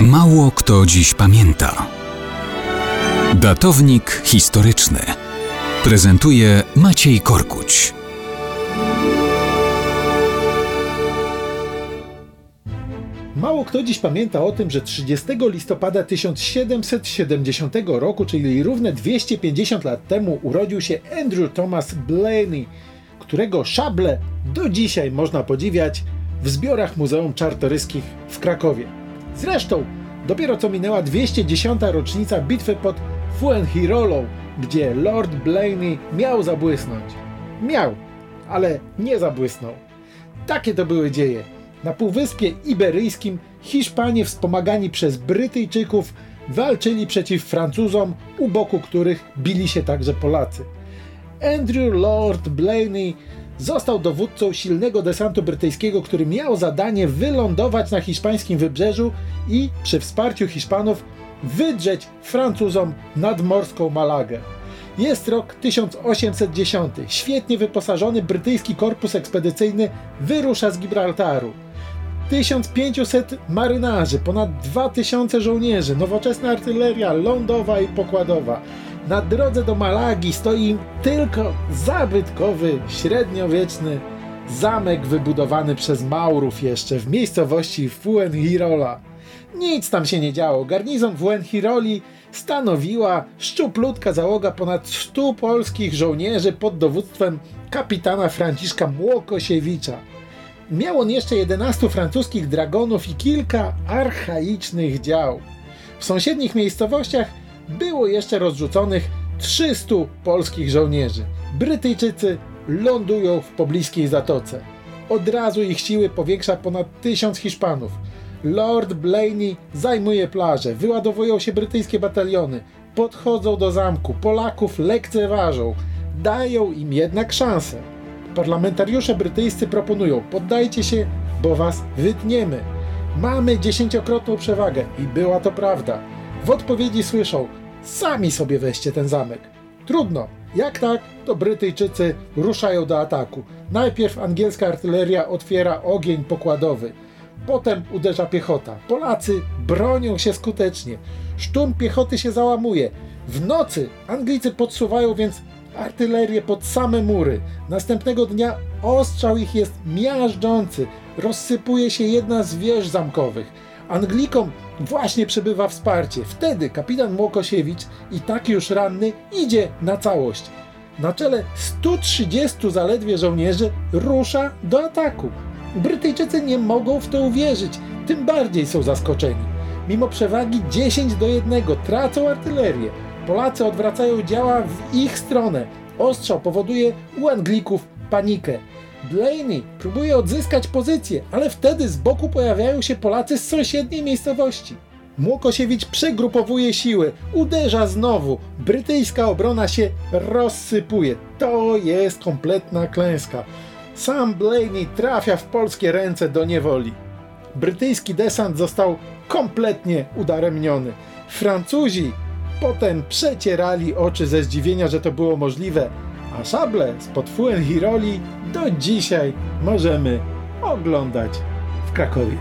Mało kto dziś pamięta. Datownik historyczny prezentuje Maciej Korkuć. Mało kto dziś pamięta o tym, że 30 listopada 1770 roku, czyli równe 250 lat temu, urodził się Andrew Thomas Blaney, którego szable do dzisiaj można podziwiać w zbiorach Muzeum Czartoryskich w Krakowie. Zresztą dopiero co minęła 210. rocznica bitwy pod Fuenhirolą, gdzie Lord Blaney miał zabłysnąć. Miał, ale nie zabłysnął. Takie to były dzieje. Na Półwyspie Iberyjskim Hiszpanie wspomagani przez Brytyjczyków walczyli przeciw Francuzom, u boku których bili się także Polacy. Andrew Lord Blaney został dowódcą silnego desantu brytyjskiego, który miał zadanie wylądować na hiszpańskim wybrzeżu i przy wsparciu Hiszpanów wydrzeć Francuzom nadmorską Malagę. Jest rok 1810. Świetnie wyposażony brytyjski korpus ekspedycyjny wyrusza z Gibraltaru. 1500 marynarzy, ponad 2000 żołnierzy, nowoczesna artyleria lądowa i pokładowa. Na drodze do Malagi stoi tylko zabytkowy, średniowieczny zamek wybudowany przez Maurów jeszcze w miejscowości Fuengirola. Nic tam się nie działo. Garnizon Fuenhiroli stanowiła szczuplutka załoga ponad 100 polskich żołnierzy pod dowództwem kapitana Franciszka Młokosiewicza. Miał on jeszcze 11 francuskich dragonów i kilka archaicznych dział. W sąsiednich miejscowościach było jeszcze rozrzuconych 300 polskich żołnierzy. Brytyjczycy lądują w pobliskiej zatoce. Od razu ich siły powiększa ponad tysiąc Hiszpanów. Lord Blaney zajmuje plażę, wyładowują się brytyjskie bataliony, podchodzą do zamku, Polaków lekceważą, dają im jednak szansę. Parlamentariusze brytyjscy proponują: poddajcie się, bo was wytniemy. Mamy dziesięciokrotną przewagę i była to prawda. W odpowiedzi słyszą: sami sobie weźcie ten zamek. Trudno. Jak tak, to Brytyjczycy ruszają do ataku. Najpierw angielska artyleria otwiera ogień pokładowy. Potem uderza piechota. Polacy bronią się skutecznie. Szturm piechoty się załamuje. W nocy Anglicy podsuwają więc artylerię pod same mury. Następnego dnia ostrzał ich jest miażdżący. Rozsypuje się jedna z wież zamkowych. Anglikom właśnie przybywa wsparcie. Wtedy kapitan Młokosiewicz i tak już ranny idzie na całość. Na czele 130 zaledwie żołnierzy rusza do ataku. Brytyjczycy nie mogą w to uwierzyć, tym bardziej są zaskoczeni. Mimo przewagi 10 do 1 tracą artylerię. Polacy odwracają działa w ich stronę. Ostrzał powoduje u Anglików panikę. Blaney próbuje odzyskać pozycję, ale wtedy z boku pojawiają się Polacy z sąsiedniej miejscowości. Młokosiewicz przegrupowuje siły, uderza znowu. Brytyjska obrona się rozsypuje. To jest kompletna klęska. Sam Blaney trafia w polskie ręce do niewoli. Brytyjski desant został kompletnie udaremniony. Francuzi potem przecierali oczy ze zdziwienia, że to było możliwe, a szable spod Fuenhiroli do dzisiaj możemy oglądać w Krakowie.